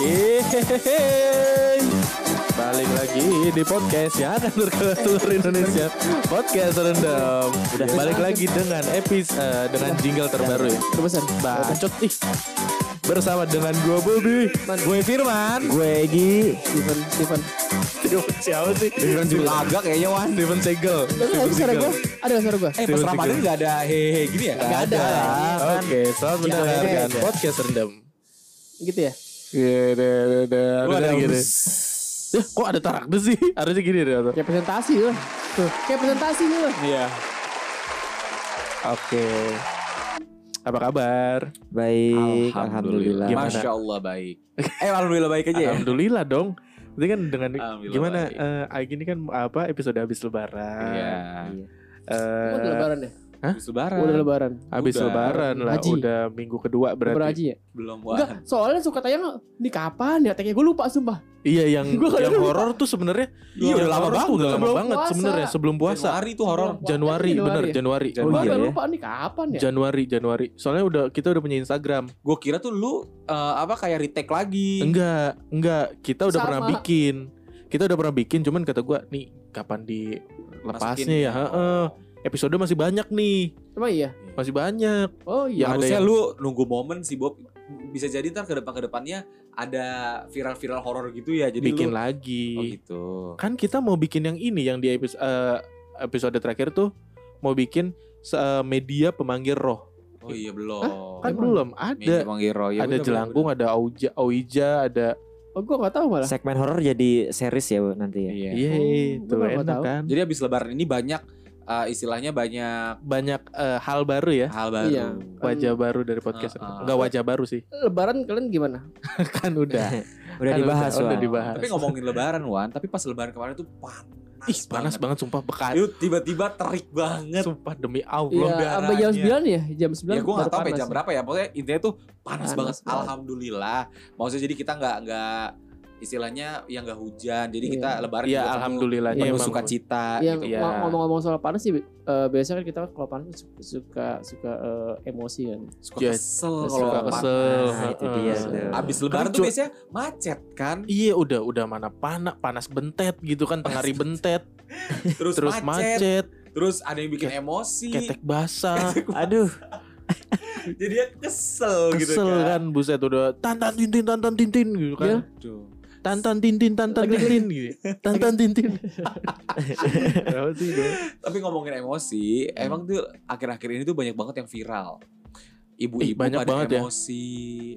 Yeay. Balik lagi di podcast yang akan berkelas seluruh Indonesia. Podcast Rendam Udah balik lagi dengan episode dengan jingle terbaru ya. Pesan. Bacot ih. Bersama dengan gue Bobby Gue Firman. Gue Egi. Steven, Steven. Siapa sih? Steven juga agak kayaknya Wan Steven Segel Ada nggak suara gue? Ada suara gue? Eh pas Ramadan gak ada hehehe gini ya? Nggak ada. Oke, selamat Jangan mendengarkan ada. podcast Rendam Gitu ya? Iya, udah, udah, udah, Lu ada gini. us. Ya, kok ada taraknya sih? Harusnya gini deh. Tuh. Kayak presentasi loh. Tuh, kayak presentasi nih loh. Iya. Oke. Apa kabar? Baik, Alhamdulillah. Gimana? Masya Allah baik. Eh Alhamdulillah baik aja ya. Alhamdulillah dong. Berarti kan dengan Alhamdulillah gimana baik. eh gini kan apa episode habis lebaran. Iya. Eh, Oh, udah lebaran ya? Habis lebaran. Oh, udah lebaran. habis Udah. lebaran lah, Haji. udah minggu kedua berarti. haji ya? Belum Enggak, wan. soalnya suka tayang Ini kapan ya? Tanya gue lupa sumpah. Iya, yang Gua yang lupa. horor tuh sebenarnya Iya, udah lama banget. Udah lama banget sebenarnya sebelum puasa. Januari tuh horor. Januari, Januari bener ya? Januari. Gue Januari agak ya? lupa nih kapan ya? Januari, Januari. Soalnya udah kita udah punya Instagram. Gue kira tuh lu eh, apa kayak retake lagi. Enggak, enggak. Kita udah Sama. pernah bikin. Kita udah pernah bikin, cuman kata gua nih kapan dilepasnya Masukin ya? Heeh. Episode masih banyak nih, Emang iya? masih banyak. Oh Ya, iya. ada Harusnya yang- lu nunggu momen sih Bob. Bisa jadi ntar ke depan ke depannya ada viral-viral horor gitu ya. Jadi bikin lu, lagi. Oh gitu. Kan kita mau bikin yang ini yang di episode episode terakhir tuh mau bikin eh, media pemanggil roh. Oh iya belum. Kan Emang? belum ada. roh. Ya, ada jelangkung, ada auja, auija, ada Oh, gue gak tahu malah. Segmen horor jadi series ya Bu, nanti ya. Iya. iya Oh, itu enak tahu. kan. Jadi habis lebaran ini banyak eh, istilahnya banyak Banyak eh, hal baru ya, hal baru. Iya. wajah baru dari podcast. Uh, uh. Enggak wajah baru sih, Lebaran kalian gimana? kan udah. Udah Kan dibahas udah, udah dibahas. Tapi ngomongin lebaran Wan, tapi pas lebaran kemarin tuh panas. Ih panas banget sumpah bekas. Itu tiba-tiba terik banget. Sumpah demi Iya, Allah. sampai jam 9 ya? Jam 9 Ya gue gak baru tau sampai jam ya. berapa ya Pokoknya intinya tuh panas, Panas banget banget. Alhamdulillah Maksudnya jadi kita gak, nggak Istilahnya yang gak hujan Jadi Iya. kita lebaran Iya juga penuh- alhamdulillahnya Penuh emang. sukacita Yang gitu Iya. ngo- ngomong-ngomong soal panas sih, eh, biasanya kan kita kalau panas su- suka suka eh, emosi kan. Suka Iya, kesel suka kalau kesel. panas. Nah, itu Heeh. dia tuh. Abis lebaran tuh biasanya macet kan Iya udah udah mana panas panas bentet gitu kan tengari bentet Terus, terus macet, macet Terus ada yang bikin emosi ketek basah Aduh, Jadi dia kesel, gitu kesel kan, kan buset udah tantan tintin tantan tintin gitu kan Aduh. Tantan tintin tantan tintin gitu tantan tintin Tapi ngomongin emosi Emang tuh akhir-akhir ini tuh banyak banget yang viral. Ibu-ibu banyak pada banget ya. emosi.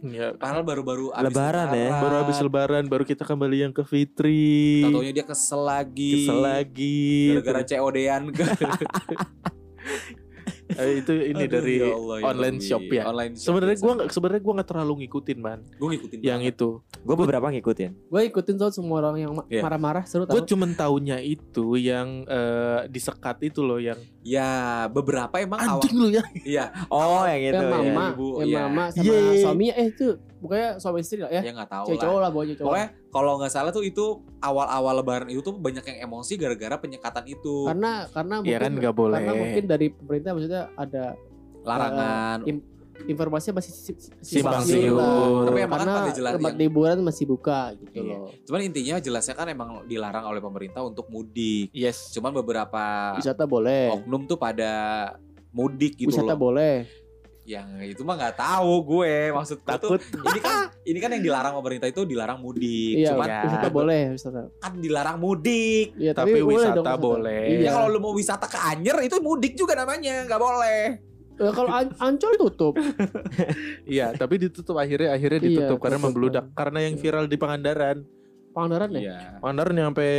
Ya, Padahal baru-baru abis Lebaran ya. baru habis lebaran baru kita kembali yang ke Fitri. Taunya dia kesel lagi. Kesel lagi. Gara-gara COD-an itu ini Aduh, dari ya Allah, ya online Rabbi. shop ya Online shop sebenarnya biasa. gue nggak sebenarnya gue nggak terlalu ngikutin man Gue ngikutin yang banget. itu gue beberapa ngikutin. Gue ikutin soal semua orang yang Iya. marah-marah seru gue tau. cuman taunya itu yang eh, disekat itu loh yang Ya beberapa emang awal anjing lu ya Iya Oh, yang itu Yang ya. mama, Ibu, yang iya. mama sama Yeay. suaminya eh itu pokoknya suami istri lah ya. Ya nggak tahu Cewek lah cowok lah pokoknya cowok. Pokoknya kalau nggak salah tuh itu awal-awal lebaran itu tuh banyak yang emosi gara-gara penyekatan itu Karena karena Iya kan nggak boleh Karena mungkin dari pemerintah maksudnya ada Larangan im- informasinya masih si- si- Simpang siur. Tapi emang kan karena pada jelas tempat yang- liburan masih buka gitu Iya. loh. Cuman intinya jelasnya kan emang dilarang oleh pemerintah untuk mudik yes Cuman beberapa Wisata boleh. oknum tuh pada mudik gitu Wisata loh boleh. Yang itu mah nggak tahu gue Maksud gue tuh takut ini kan ini kan yang dilarang pemerintah itu dilarang mudik. Iya, Cuman ya. wisata boleh, wisata. kan dilarang mudik. Iya, Tapi boleh wisata dong boleh. Iya. Ya kalau lu mau wisata ke Anyer itu mudik juga namanya, nggak boleh. Eh, kalau An- Ancol tutup. iya tapi ditutup akhirnya akhirnya Iya, ditutup karena tutup. membludak karena yang viral di Pangandaran Pangandaran ya? Iya. Pangandaran yang sampai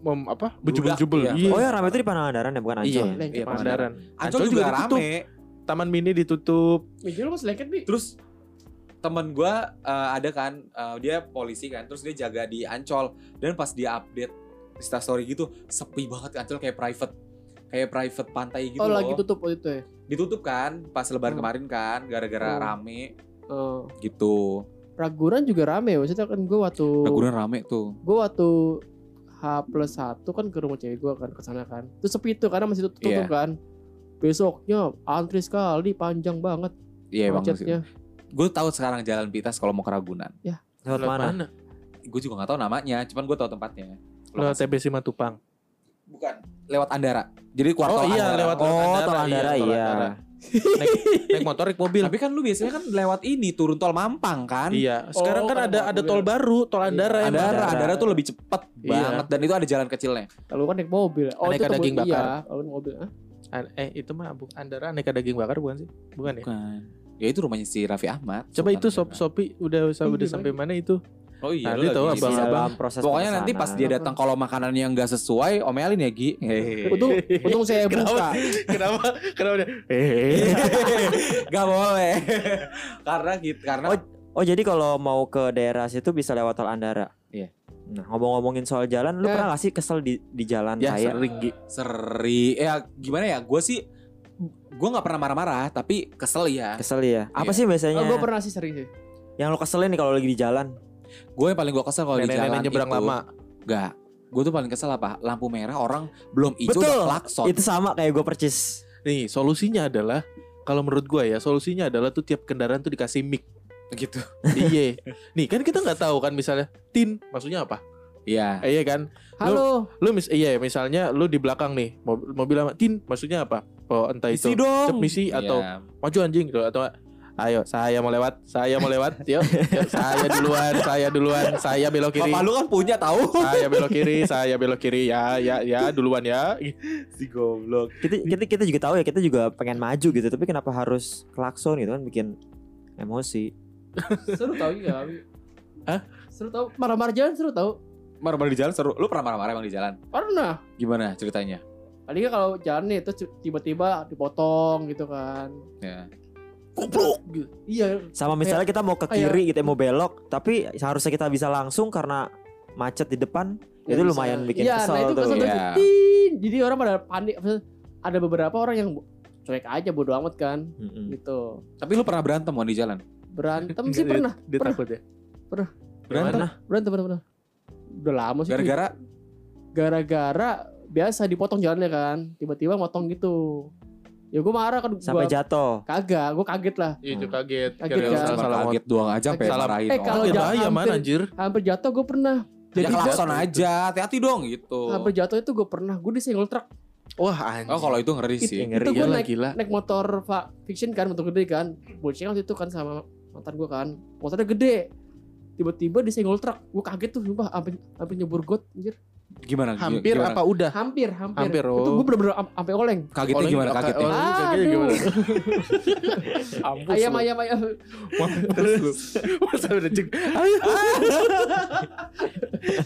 mem, apa bejubel-jubel iya. iya Oh, yang ramai itu di Pangandaran ya, bukan Ancol. iya, iya Pangandaran Ancol Ancol juga, juga ditutup. rame. Taman mini ditutup Meja lu masih lengket bi. Terus temen gua eh, ada kan eh, dia polisi kan, terus dia jaga di Ancol dan pas dia update Insta story gitu sepi banget Ancol kayak private kayak private pantai gitu oh loh. lagi tutup waktu itu ya. Ditutup kan pas lebaran Hmm. kemarin kan gara-gara Hmm. rame Eh, gitu. Ragunan juga rame. Maksudnya kan gue waktu Ragunan rame tuh. gue waktu H plus satu kan ke rumah cewek gue kan ke sana kan. Terus sepi tuh karena masih tutup Iya. kan. Besoknya antri sekali panjang banget Iya macetnya. gue tahu sekarang jalan pintas kalau mau ke Ragunan. Lewat mana? Gue juga nggak tahu namanya, cuman gue tahu tempatnya. Lewat Lokasi- TB Simatupang. Bukan. Lewat Andara. Jadi keluar Oh iya, Andara. lewat Oh, tol Andara, iya. Andara. naik, naik motor, naik mobil. Tapi kan lu biasanya kan lewat ini turun tol Mampang kan? Iya, sekarang Oh, kan ada ada tol baru, tol Andara emang. Andara, Andara. Andara tuh lebih cepet Iya. banget dan itu ada jalan kecilnya. Kalau kan naik mobil. Oh, itu daging temu- bakar. Iya, kalau naik mobil. Hah? An- Eh itu mah bu, Andara aneka daging bakar bukan sih? Bukan ya? Bukan. Ya itu rumahnya si Raffi Ahmad. Coba itu sop. Sopi udah udah Iya, sampai mana itu? Oh iya, dia tahu lagi abang- di- abang. dalam proses Pokoknya nanti pas dia datang kalau makanan yang gak sesuai, omelin ya Gi. Untung, untung saya Kenapa? buka. kenapa? Kenapa dia? Eh. Gak boleh. karena gitu, karena Oh jadi kalau mau ke daerah situ bisa lewat tol Andara. Iya. Nah ngomong-ngomongin soal jalan, lu Ya. pernah gak sih kesel di di jalan ya raya? sering Gi. seri, ya gimana ya? Gue sih, gue nggak pernah marah-marah, tapi kesel ya. Kesel ya. Apa Iya. sih biasanya Oh, gue pernah sih sering sih. yang lo keselin nih kalau lagi di jalan? Gue yang paling gue kesel kalau di jalan nyebrang itu, lama. Gak. Gue tuh paling kesel apa? Lampu merah orang belum hijau Betul. udah klakson. Itu sama kayak gue percis. Nih, solusinya adalah kalau menurut gua ya, solusinya adalah tuh tiap kendaraan tuh dikasih mic. Gitu. Iya. Nih, kan kita nggak tahu kan misalnya tin maksudnya apa? Iya. Eh, iya kan? Halo. Lu mis iya misalnya lu di belakang nih, mobil, mobil sama tin maksudnya apa? Oh, entah itu Isi dong. cep misi atau Iya. maju anjing gitu atau ayo saya mau lewat, saya mau lewat, yuk, yuk, saya duluan, saya duluan, saya belok kiri. Bapak lu kan punya tahu. Saya belok kiri, saya belok kiri ya, ya, ya duluan ya. si goblok. Kita, kita kita juga tahu ya kita juga pengen maju gitu, tapi kenapa harus klakson gitu kan bikin emosi. Seru tau juga. Abi. Hah? Seru tau. Marah-marah jalan seru tau. Marah-marah di jalan seru. Lu pernah marah-marah emang di jalan? Pernah. Gimana ceritanya? Paling kan kalau jalan nih terus tiba-tiba dipotong gitu kan. Ya. Goblok. gitu. Iya. Sama misalnya kita mau ke kayak- kiri gitu mau belok, tapi seharusnya kita bisa langsung karena macet di depan. nggak Itu bisa. lumayan bikin Iya, kesel nah itu tuh. kesel tuh. Iya. Tin. Jadi orang pada panik. Ada beberapa orang yang cuek aja bodo amat kan Mm-mm. gitu. Tapi lu pernah berantem mau di jalan? Berantem sih dia- pernah. Dia Pernah. takut ya. Berantem? Gimana? Berantem pernah pernah. Udah lama sih. Gara-gara gara-gara biasa dipotong jalannya kan. Tiba-tiba motong gitu. Ya gue marah kan sampai gua jatuh. kagak, gue kaget lah. Iya, itu kaget. Kaget kan? salah salah kaget doang aja sampai Salah- marahin. Eh, kalau jatuh bahaya man hampir- anjir. Hampir jatuh gue pernah. ya Jadi klakson jatuh. aja, hati-hati dong gitu. hampir jatuh itu gue pernah. Gue disenggol truk. Wah anjir. Oh kalau itu ngeri sih. ngeri itu gue Gila, naik gila. naik motor fa- fiction kan motor gede kan boceng waktu itu kan sama mantan gue kan motornya gede tiba-tiba disenggol truk gue kaget tuh sumpah sampai sampai nyebur got anjir Gimana? Hampir gimana? apa udah? hampir hampir, Hampir, itu oh. gue bener-bener am- sampai oleng Kagetnya Orang- gimana kagetnya? orang- kagetnya Aduh. gimana? Mampus ayam lu. ayam ayam Mampus lu. Masa udah cek.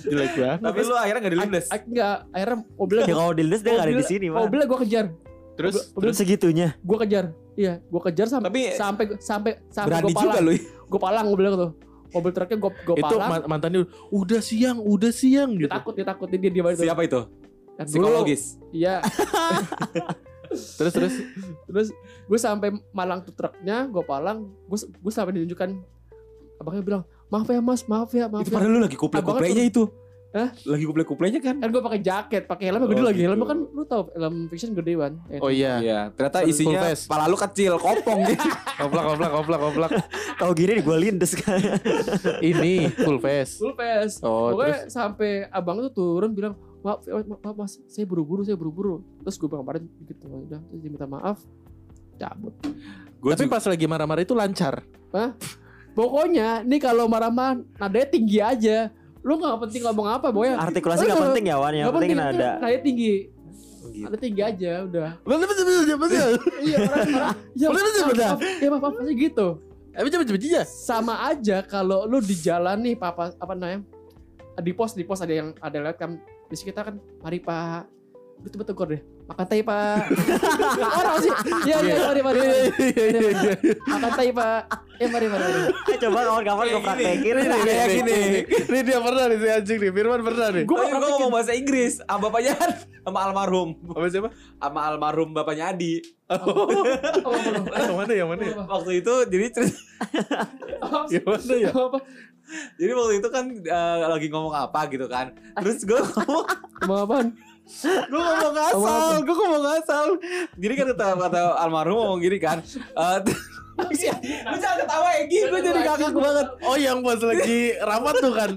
Jelek banget. Tapi lu akhirnya gak dilindes. A- enggak akhirnya mobilnya Ya kalau Dildes dia nggak ada di sini mah. mobilnya gue kejar Terus Terus segitunya. gue kejar iya gue kejar sampai Tapi sampai sampai sampai berani gue juga palang lu. gue palang mobilnya tuh mobil truknya gue gue itu palang ma- mantannya udah siang, udah siang dia gitu. takut dia takut dia dia dia Siapa itu? Dan dulu- Psikologis. Iya, Terus terus terus gue sampai malang tuh truknya, gue palang, gue gue sampai ditunjukkan abangnya bilang maaf ya mas, maaf ya, maaf Itu ya. padahal lu lagi kuple-kuplenya itu. Hah? Lagi kuple-kuplenya kan? Kan gue pakai jaket, pakai helmnya gede Oh, lagi, gitu. helmnya kan lu tau helm fiction gede kan. Oh iya. Iya, ternyata Full isinya face. kepala lu kecil, kopong gitu. Koplak koplak koplak koplak. Tahu gini gue lindes kan. Ini full face. Full face. Oh, Pokoknya sampai abang tuh turun bilang maaf, eh, maaf, mas, saya buru-buru, saya buru-buru. Terus gue bilang kemarin gitu, udah terus dia minta maaf, cabut. Gua Tapi juga- pas lagi marah-marah itu lancar. Pokoknya nih kalau marah-marah nadanya tinggi aja. Lu nggak penting ngomong apa, boy. Artikulasi nggak penting ya Wan, yang Nggak penting nada. Nadanya tinggi. Gitu. Ada tinggi aja udah. Betul betul betul betul. Iya orang marah. Ya Bener, bener, bener. ya maaf, maaf aja gitu. Eh betul betul betul. Sama aja kalau lu di jalan nih papa apa namanya? Di pos di pos ada yang ada lewat kan. Di kita kan mari Pak. Lu coba tegur deh. Makan tai Pak. Orang sih. Iya iya mari mari. Makan tai Pak. Eh mari mari. Eh, Coba kawan-kawan gue praktekin. Ini kayak gini. Ini dia pernah nih si anjing nih. Firman pernah nih. Gue ngomong bahasa Inggris sama bapaknya sama almarhum. Apa siapa? Sama almarhum bapaknya Adi. Oh. Yang mana yang mana ya? Waktu itu jadi cerita- Yang mana ya? jadi waktu itu kan eh, lagi ngomong apa gitu kan. Terus gue ngomong Ngomong apaan? Gue ngomong asal, gue ngomong asal. Jadi kan kata kata almarhum ngomong gini kan. eh, Lu jangan ketawa Egi, gue jadi ngakak banget. Oh yang pas lagi rapat tuh kan.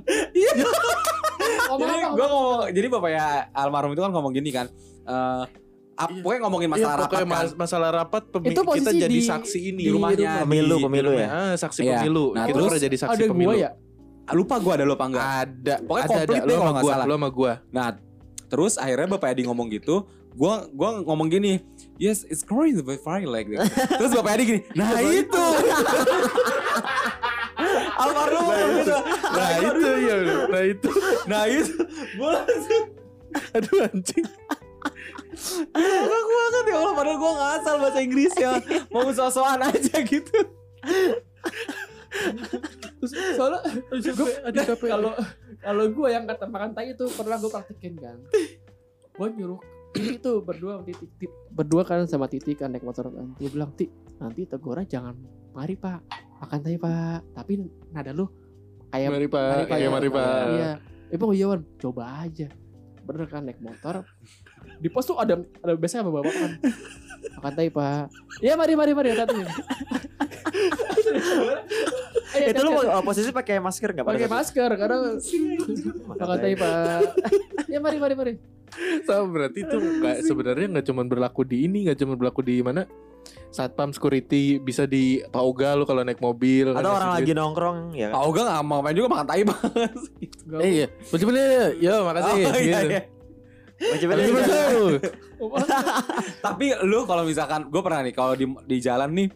Ngomong Jadi apa? gue ngomong, jadi bapaknya almarhum itu kan ngomong gini kan. Eh ap- Iya. pokoknya ngomongin Iya, masalah rapat pokoknya kan. mas- masalah rapat Itu kita posisi jadi di- saksi ini di rumahnya. Pemilu, di- pemilu ya. Ah, saksi Iya. pemilu. Nah, kita terus pernah jadi saksi Ada pemilu. gua ya. Lupa gue ada lupa enggak. Ada. Pokoknya ada, komplit ada. deh kalau sama nggak salah. lu sama gua. Nah, terus akhirnya Bapak Edi ngomong gitu, gua gua ngomong gini, yes, it's growing the fire like this. terus Bapak Edi gini, nah itu. Almarhum ngomong gitu. Nah itu ya, nah itu. Nah itu, gua langsung Aduh anjing. ngakak banget ya Allah, padahal gua nggak asal bahasa Inggris ya, mau sosokan aja gitu. Terus soalnya gue kalau kalau gue yang kata makan tai itu pernah gue praktekin kan. Gue nyuruh Titi tuh berdua sama Titi, Titi berdua kan sama Titi kan naik motor kan. Dia bilang Ti nanti tegora jangan mari pak makan tai pak tapi nada lu kayak Mari Pak. Iya, mari Pak. Iya. Eh Bang Iwan, coba aja. Bener kan naik motor. Di pos tuh ada ada biasanya sama bapak kan. Makan tai Pak. Iya mari mari mari hati Itu lu posisi pakai masker enggak pakai masker karena makan tai Pak. Ya mari mari mari. So, berarti itu nggak sebenarnya nggak cuma berlaku di ini, nggak cuma berlaku di mana satpam security bisa di Pauga lu kalau naik mobil. Atau kan, orang gitu. lagi nongkrong ya. Pak Oga nggak mau main juga makan tai banget. Gak Eh iya, coba deh, yo makasih. Oh, iya, gitu. iya. Deh. Tapi lu kalau misalkan gue pernah nih kalau di di jalan nih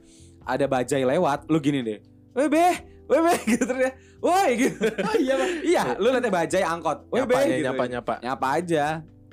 ada bajai lewat, lu gini deh. Weh beh, beh gitu terus dia. Woi gitu. Oh iya Pak. iya, lu liatnya bajai angkot. Woi Nyapa, ya, gitu. nyapa, nyapa. Nyapa aja.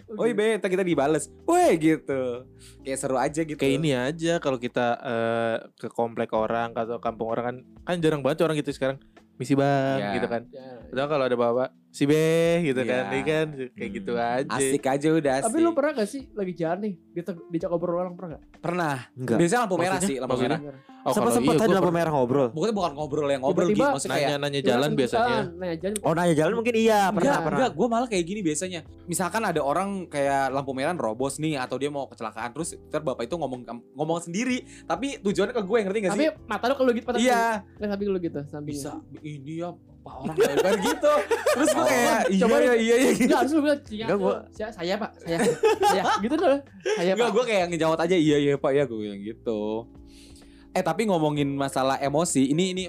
Woi beh, ntar kita dibales. Woi gitu. Kayak seru aja gitu. Kayak ini aja kalau kita eh, ke komplek orang atau kampung orang kan kan jarang banget orang gitu sekarang misi bang Iya. gitu kan. Ya. Padahal kalau ada bapak si be gitu Iya. kan, ini kan kayak Hmm. gitu aja. Asik aja udah asik. Tapi lu pernah gak sih lagi jalan nih Dia diajak ngobrol orang pernah gak? pernah? Enggak. Biasanya lampu merah Maksudnya? sih, lampu Maksudnya? merah. Oh, Sempat sempat iya, tadi lampu merah ngobrol. Pokoknya bukan ngobrol yang ngobrol gitu. Maksudnya kayak nanya-nanya jalan biasanya. Nanya jalan. Oh nanya jalan mungkin iya pernah enggak, pernah. enggak, gue malah kayak gini biasanya. Misalkan ada orang kayak lampu merah robos nih atau dia mau kecelakaan terus ntar bapak itu ngomong ngomong sendiri, tapi tujuannya ke gue ngerti gak Tapi sih? mata lu kalau gitu Iya, Kan samping lu gitu sampingnya. bisa ini ya pak orang kayak gitu. Terus gue kayak iya Coba iya iya iya. gitu. Enggak harus bilang "Iya, gua- saya, saya pak saya saya gitu dong saya Enggak, gue kayak ngejawab aja iya iya pak ya gue yang gitu. Eh tapi ngomongin masalah emosi, ini ini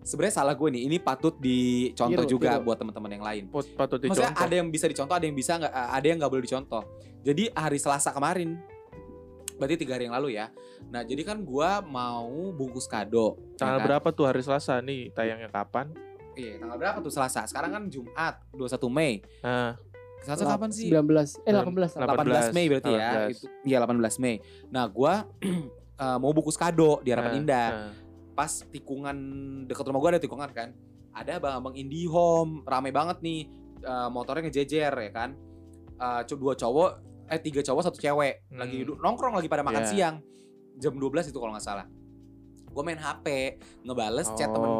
sebenarnya salah gue nih. Ini patut dicontoh juga buat teman-teman yang lain. Pot- patut Maksudnya dicontoh. ada yang bisa dicontoh, ada yang bisa nggak, ada yang nggak boleh dicontoh. Jadi hari Selasa kemarin, berarti tiga hari yang lalu ya. Nah jadi kan gua mau bungkus kado. ya Tanggal kan? berapa tuh hari Selasa nih tayangnya kapan? Iya, tanggal berapa tuh Selasa? Sekarang kan Jumat, 21 Mei. Nah, Selasa kapan sih? 19 eh 18 18 Mei berarti ya. 18. Itu iya 18 Mei. Nah, gua eh, mau bungkus kado di Harapan nah, Indah. nah. Pas tikungan dekat rumah gua ada tikungan kan. Ada abang-abang IndiHome, rame banget nih. eh, motornya ngejejer ya kan. Eh, co- dua cowok, eh tiga cowok satu cewek. Lagi Hmm. duduk nongkrong lagi pada makan Iya. siang. Jam 12 itu kalau nggak salah. Gue main HP, ngebales chat temen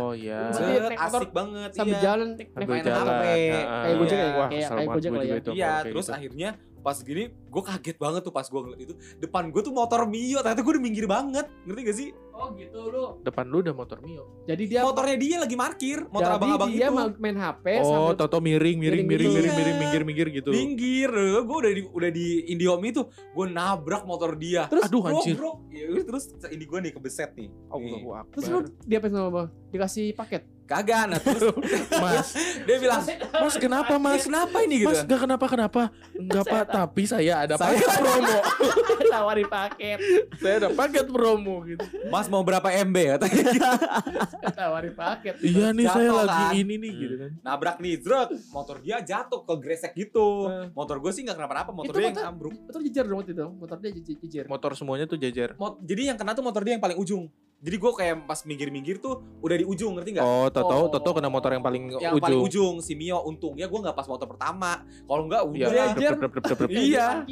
Oh, iya. Set, naik motor asik banget sambil iya. jalan naik Sambil main jalan. HP. Kayak Gojek ya, Iya. Kayak- lah juga ya. itu Iya, terus gitu. akhirnya pas gini gue kaget banget tuh pas gue ngeliat itu depan gue tuh motor Mio ternyata gue udah minggir banget ngerti gak sih oh gitu lu depan lu udah motor Mio. jadi dia motornya dia lagi parkir motor jadi abang-abang dia itu main HP Oh, sambil toto miring, miring, miring, Miring, miring, iya. miring, minggir, minggir gitu. minggir gue udah di udah di Indihome itu gue nabrak motor dia Terus, Aduh, bro anjir. bro ya, terus ini gue nih kebeset nih Allahu Nih. terus lu dia apa sama apa? dikasih paket kagak nah terus Mas, dia bilang Mas kenapa Mas? kenapa ini gitu Mas gak kenapa kenapa? Enggak Pak, tapi saya ada Saya- paket promo. tawarin paket saya ada paket promo gitu. mas mau berapa MB katanya tawarin paket Iya nih Jatuh, saya kan? lagi ini nih Hmm. gitu kan. nabrak nih zrek motor dia jatuh ke gresek gitu Eh. motor gue sih nggak kenapa-napa motor Itu dia yang ambruk motor jejer dong waktu itu motor dia jejer, jejer. Motor semuanya tuh. Mot- jadi yang kena tuh motor dia yang paling ujung. Jadi gue kayak pas minggir-minggir tuh udah di ujung ngerti nggak? Oh, Toto, Oh. Toto kena motor yang paling yang paling ujung. ujung si Mio untungnya gue nggak pas motor pertama. Kalau nggak Iya, udah dep, dep. Iya.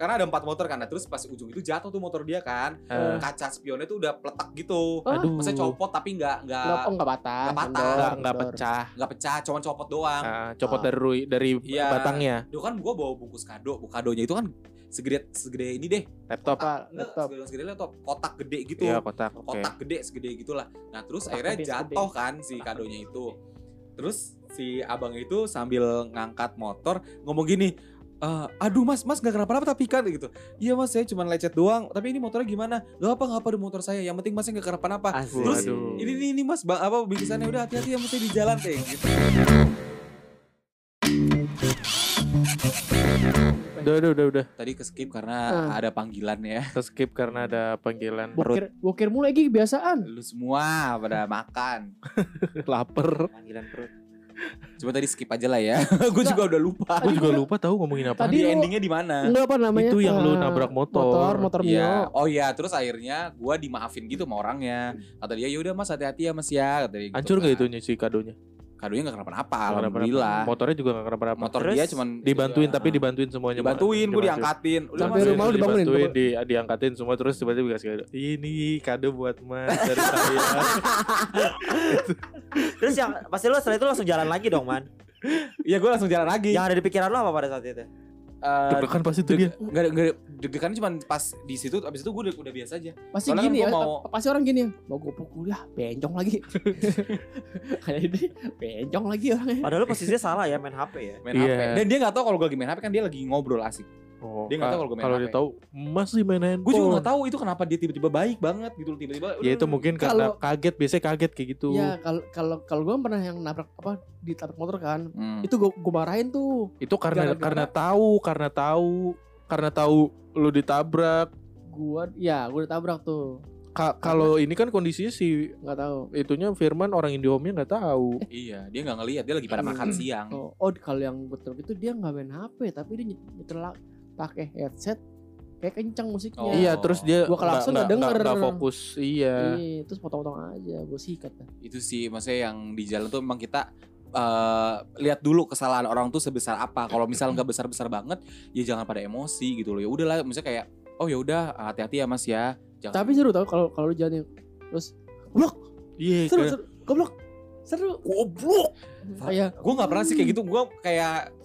Karena ada empat motor kan. Nah, terus pas ujung itu jatuh tuh motor dia kan. Eh, Kaca spionnya tuh udah peletak gitu. Oh, Aduh. Maksudnya copot tapi nggak nggak Enggak, oh enggak patah. Nggak patah. Nggak nggak pecah. nggak pecah, cuman copot doang. Ah, copot Ah. dari dari Iya. batangnya. Itu kan gue bawa bungkus kado. Kadonya itu kan segede segede ini deh. Laptop. Apa Enggak, laptop? segede, segede laptop. Kotak gede gitu. Iya kotak. Kotak gede segede gitulah. Nah terus Kotak akhirnya jatuh kan si kadonya itu. Terus si abang itu sambil ngangkat motor ngomong gini "Eh, aduh mas mas nggak kenapa-napa tapi kan gitu. Iya mas saya cuma lecet doang tapi ini motornya gimana? Gak apa nggak apa di motor saya yang penting masnya nggak kenapa-napa. Terus Waduh. ini ini, ini mas bang apa bingkisannya udah hati-hati ya mesti di jalan kayak gitu Udah udah udah udah. tadi ke skip karena Ah. ada panggilan ya Kita skip karena ada panggilan. Bokir, bokir mulai lagi kebiasaan. lu semua pada makan Lapar. Panggilan perut. Cuma tadi skip aja lah ya. gue juga udah lupa. Gue juga lupa tahu ngomongin apa. Tadi endingnya di mana? Enggak apa namanya? Itu yang lu eh, nabrak motor. Motor, motor Mio. Iya. Oh iya, terus akhirnya gue dimaafin gitu sama orangnya. Kata dia, ya udah mas hati-hati ya mas ya. Kata dia gitu Hancur kan. gak itu si kadonya? Kadonya gak kenapa-napa, Nggak kenapa-napa. alhamdulillah. Motornya juga gak kenapa-napa. Motor Terus dia cuman Dibantuin Iya. tapi dibantuin semuanya. dibantuin, gue diangkatin. Udah Sampai rumah lu dibangunin, dibantuin, di, diangkatin semua terus tiba-tiba dikasih kado. Ini kado buat mas dari saya. Terus yang pasti lo setelah itu langsung jalan lagi dong man. Iya gue langsung jalan lagi. Yang ada di pikiran lo apa pada saat itu? Eh, Deg-degan pasti tuh dia. Gak gak deg-degan cuma pas di situ, abis itu gue udah, udah biasa aja. Pasti Soalnya gini kan ya, mau- pasti orang gini ya. Mau gue pukul ya, bencong lagi. Kayak ini, bencong lagi orangnya. Padahal lo posisinya salah ya main HP ya. Main Iya. HP. Dan dia gak tahu kalau gue lagi main HP kan dia lagi ngobrol asik. Oh, Dia nggak tahu ka- kalau gue main Kalau dia tahu Mas sih main handphone. Gue juga gak tahu itu kenapa dia tiba-tiba baik banget gitu tiba-tiba. Ya itu mungkin karena Kalau- kaget biasanya kaget kayak gitu. Ya kalau kalau kalau gue pernah yang nabrak apa ditabrak motor kan, Hmm. itu gue gue marahin tuh. Itu karena Gara-gara- karena tahu, karena tahu, karena tahu lu ditabrak. Gue ya gue ditabrak tuh, Ka- kalau ini kan kondisinya si nggak tahu. itunya Firman orang Indihome-nya nggak tahu. Iya, dia nggak ngelihat, dia lagi pada makan siang. Oh, oh kalau yang betul itu dia nggak main HP tapi dia nyet- nyetel pakai headset kayak kencang musiknya. Oh. Iya, terus dia Gua klakson nggak denger. nggak fokus. Iya. Iya, terus potong-potong aja, gue sikat dah. Itu sih maksudnya yang di jalan tuh memang kita eh, lihat dulu kesalahan orang tuh sebesar apa. Kalau misal nggak besar-besar banget, ya jangan pada emosi gitu loh. Ya udahlah, misalnya kayak oh ya udah hati-hati ya Mas ya. Jangan Tapi seru tau kalau kalau lu jalan terus goblok, Iya, seru, kayak- seru, goblok, seru. goblok. Kayak Gue nggak pernah sih kayak gitu. Gue kayak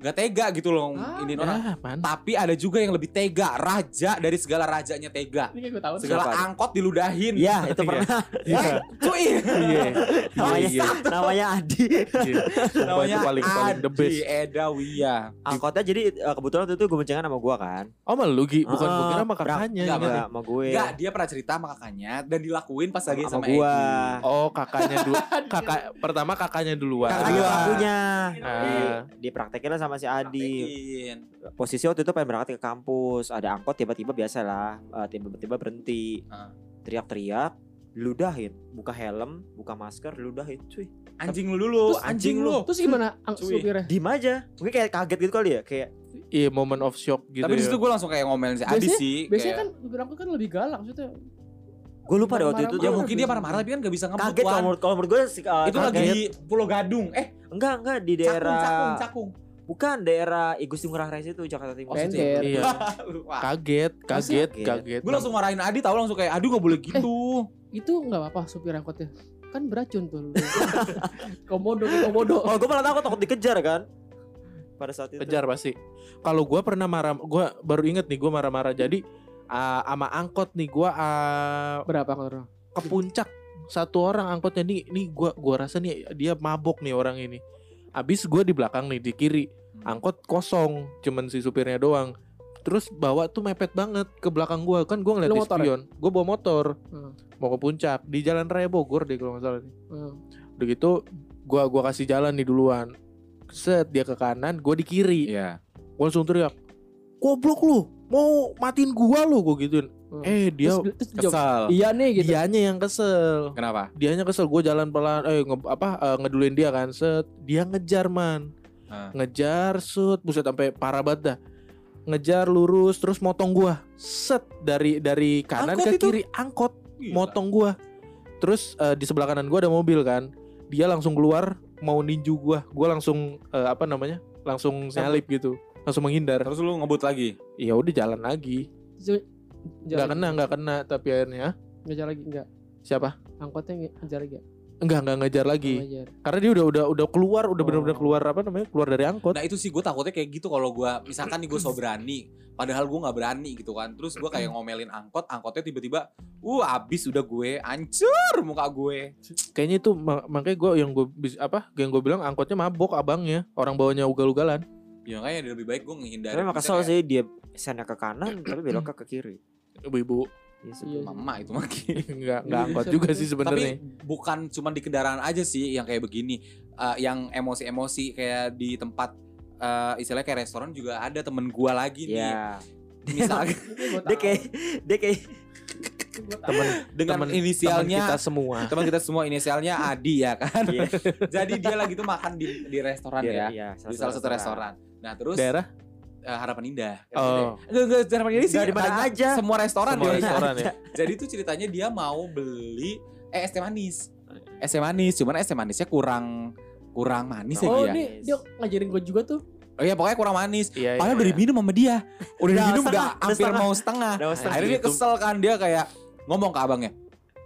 nggak tega gitu loh Ah, ini orang. Ah, man. Tapi ada juga yang lebih tega, raja dari segala rajanya tega. ini gue tahu. Segala Siapa? angkot diludahin. Iya itu pernah. Iya. Cuy. Iya. namanya Iya. namanya Adi. Iya. Sumpah itu paling paling the best. Adi Edawia. Angkotnya jadi eh, kebetulan waktu itu gue boncengan sama gue kan. Oh, malu lu Gi, bukan Ah, gua kira sama kakaknya. Enggak. Enggak sama gue. Enggak, dia pernah cerita sama kakaknya dan dilakuin pas lagi sama, sama, gua. Egi. Oh, kakaknya dulu. Kakak pertama kakaknya duluan. Kakaknya Kedua. pelakunya. Ah. Di, dipraktekin lah sama si Adi. Praktekin. Posisi waktu itu pengen berangkat ke kampus. Ada angkot tiba-tiba biasa lah. eh, tiba-tiba berhenti. Ah. Teriak-teriak. Ludahin. Buka helm. Buka masker. Ludahin. Cuy. Anjing lu dulu, Terus anjing lu. Terus gimana supirnya? Diem aja. Mungkin kayak kaget gitu kali ya. Kayak Iya, moment of shock gitu. Tapi di ya. situ gue langsung kayak ngomelin si Adi Biasanya- sih. Biasanya kayak, kan supir angkot kan lebih galak maksudnya. gue lupa deh waktu itu. ya mungkin dia marah-marah tapi kan gak bisa ngebut Kaget kalau menurut, kalau menurut gue sih, eh, Itu kaget. lagi di Pulau Gadung. Eh, Enggak, enggak di cakung, daerah cakung, cakung. Bukan daerah Igusti Ngurah Rai itu Jakarta Timur. Oh, Pender. Iya. Lupa. Kaget, kaget, kaget? kaget. Gue langsung marahin Adi tahu langsung kayak aduh gak boleh gitu. Itu nggak apa-apa supir angkotnya. Kan beracun tuh. komodo komodo. Oh, gue malah takut takut dikejar kan. Pada saat itu. kejar pasti. Kalau gua pernah marah, gua baru inget nih gua marah-marah. Jadi ah, sama angkot nih gua ah, Berapa kalau ke puncak satu orang angkotnya nih nih gua gua rasa nih dia mabok nih orang ini. Abis gua di belakang nih di kiri angkot kosong cuman si supirnya doang. Terus bawa tuh mepet banget ke belakang gua kan gua ngeliat Lu di motor ya? spion. Gua bawa motor Hmm. mau ke puncak di jalan raya Bogor deh kalau nggak salah. nih. Hmm. Udah gitu gua gua kasih jalan nih duluan. Set dia ke kanan, gua di kiri. Iya. Gua langsung teriak goblok lu mau matiin gua lu gua gituin Hmm. eh dia terus, terus Kesal. Iya nih gitu. dianya yang kesel Kenapa? dianya kesel gue jalan pelan eh nge, apa eh, ngeduluin dia kan set dia ngejar man Ah. ngejar set buset sampai parah banget dah. Ngejar lurus terus motong gua. Set dari dari kanan Angkot ke itu? kiri angkot Gila. motong gua. Terus eh, di sebelah kanan gua ada mobil kan. Dia langsung keluar mau ninju gua. Gua langsung eh, apa namanya? Langsung nyalip gitu. Langsung menghindar. Terus lu ngebut lagi. ya udah jalan lagi. Nggak kena nggak kena tapi akhirnya? Ngejar lagi enggak. siapa? Angkotnya nge- ngejar lagi. Nggak? enggak enggak ngejar lagi. Wajar. Karena dia udah udah udah keluar, udah Oh. benar-benar keluar apa namanya? Keluar dari angkot. Nah itu sih gue takutnya kayak gitu kalau gue misalkan nih gue so berani, padahal gue nggak berani gitu kan. Terus gue kayak ngomelin angkot, angkotnya tiba-tiba, uh abis udah gue, hancur muka gue. Kayaknya itu ma- makanya gue yang gue apa? Yang gue bilang angkotnya mabok abangnya, orang bawanya ugal-ugalan. Ya makanya lebih baik gue ngehindari. Tapi kesel sih dia sennya ke kanan tapi beloknya ke kiri. Ibu-ibu Iya sih. Iya. Mama itu makin. enggak enggak angkot juga sih sebenarnya. Tapi bukan cuma di kendaraan aja sih yang kayak begini, Eh, yang emosi-emosi kayak di tempat eh, istilahnya kayak restoran juga ada temen gua lagi nih. Iya. Misalnya Dia kayak dia kayak Temen dengan temen- teman inisialnya kita semua. teman kita semua inisialnya Adi ya kan. Iya. Jadi dia lagi tuh makan di di restoran Iya, ya. iya, Di salah satu restoran. Nah, terus Daerah eh, Harapan Indah. Oh. Enggak, enggak, Harapan Indah sih. Di mana aja. Semua restoran semua dia. restoran ya. Jadi tuh ceritanya dia mau beli eh es teh manis. Es teh manis, cuman es teh manisnya kurang kurang manis ya Oh dia. ini dia ngajarin gue juga tuh. Oh iya pokoknya kurang manis. Iya, Padahal iya, udah iya. diminum sama dia. Udah diminum udah hampir setengah. mau setengah. Setengah. Akhirnya dia Gitu. kesel kan dia kayak ngomong ke abangnya.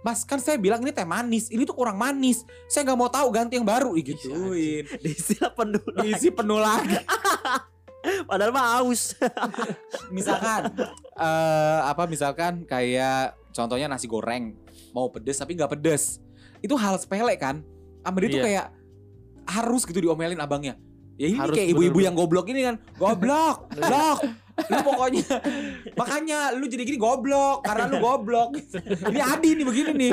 Mas kan saya bilang ini teh manis, ini tuh kurang manis. Saya nggak mau tahu ganti yang baru digituin. diisi penuh. Diisi penuh lagi. Padahal mah aus. Misalkan eh apa misalkan kayak contohnya nasi goreng mau pedes tapi nggak pedes. Itu hal sepele kan. Sama dia tuh Iya. kayak harus gitu diomelin abangnya. Ya ini Harus kayak ibu-ibu yang goblok ini kan. Goblok, goblok. Lu pokoknya makanya lu jadi gini goblok karena lu goblok. Ini Adi nih begini nih.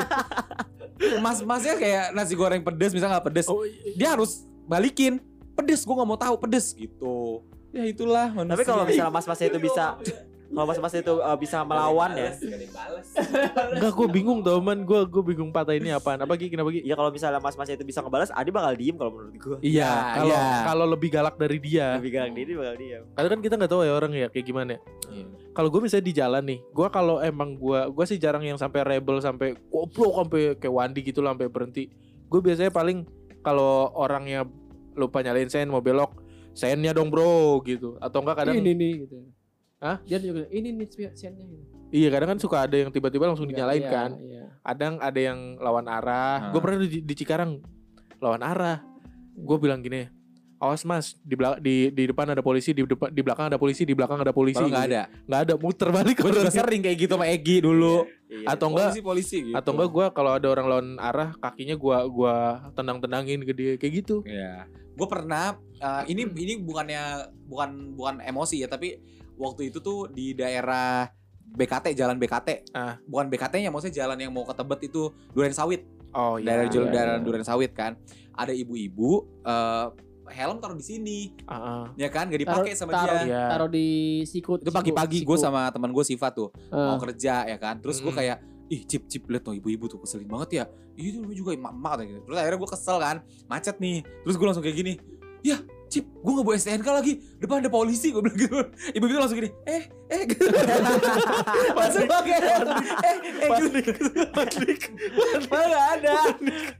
Mas-masnya kayak nasi goreng pedes misalnya nggak pedes, Oh, iya. dia harus balikin. Pedes, gua nggak mau tahu pedes gitu. Ya itulah manusia. Tapi kalau misalnya mas-masnya itu bisa kalau mas-masnya itu uh, bisa melawan ya. Enggak gue bingung tau man Gue gue bingung patah ini apaan Apa Gi kenapa Gi? Ya kalau misalnya mas-masnya itu bisa ngebalas, Adi bakal diem kalau menurut gua. Iya Ya, Kalau iya. kalau lebih galak dari dia Lebih galak diri bakal diem. Karena kan kita nggak tahu ya orang ya kayak gimana ya. Iya. Kalau gue misalnya di jalan nih, gue kalau emang gue gue sih jarang yang sampai rebel sampai goblok sampai kayak Wandi gitu lah sampai berhenti. Gue biasanya paling kalau orangnya lupa nyalain sen mau belok, sennya dong bro gitu. Atau enggak kadang ini nih gitu. Hah? Dia juga ini nih siannya gitu. iya kadang kan suka ada yang tiba-tiba langsung dinyalain Iya, kan. Iya. Kadang ada yang lawan arah. Ah. Gue pernah di, di Cikarang lawan arah. Gue bilang gini, awas mas di, belak- di di depan ada polisi, di depan di belakang ada polisi, di belakang ada polisi. Nggak gitu. ada. nggak ada muter balik Gue juga sering kayak gitu sama Egi dulu. Iya. atau enggak polisi polisi gitu. atau enggak gue kalau ada orang lawan arah kakinya gua gua tendang tendangin ke dia kayak gitu Iya. Gue pernah uh, ini ini bukannya bukan bukan emosi ya tapi waktu itu tuh di daerah BKT jalan BKT. Ah. Bukan BKT-nya maksudnya jalan yang mau ke Tebet itu Duren Sawit. oh daerah iya, jalan iya, daerah iya. Duren Sawit kan. Ada ibu-ibu eh, helm taruh di sini. Ah, ah. Ya kan gak Taruh, dipakai sama taruh, dia. Iya. taruh di sikut. Itu pagi-pagi gue sama teman gue Siva tuh mau uh, kerja ya kan. Terus gue kayak ih cip cip liat tuh ibu-ibu tuh keselin banget ya. Iya itu namanya juga emak-emak gitu. Terus akhirnya gue kesel kan, macet nih. Terus gue langsung kayak gini, ya cip gue gak bawa STNK lagi depan ada polisi gue bilang gitu ibu-ibu langsung gini eh eh gitu masuk pakai eh eh gitu panik malah gak ada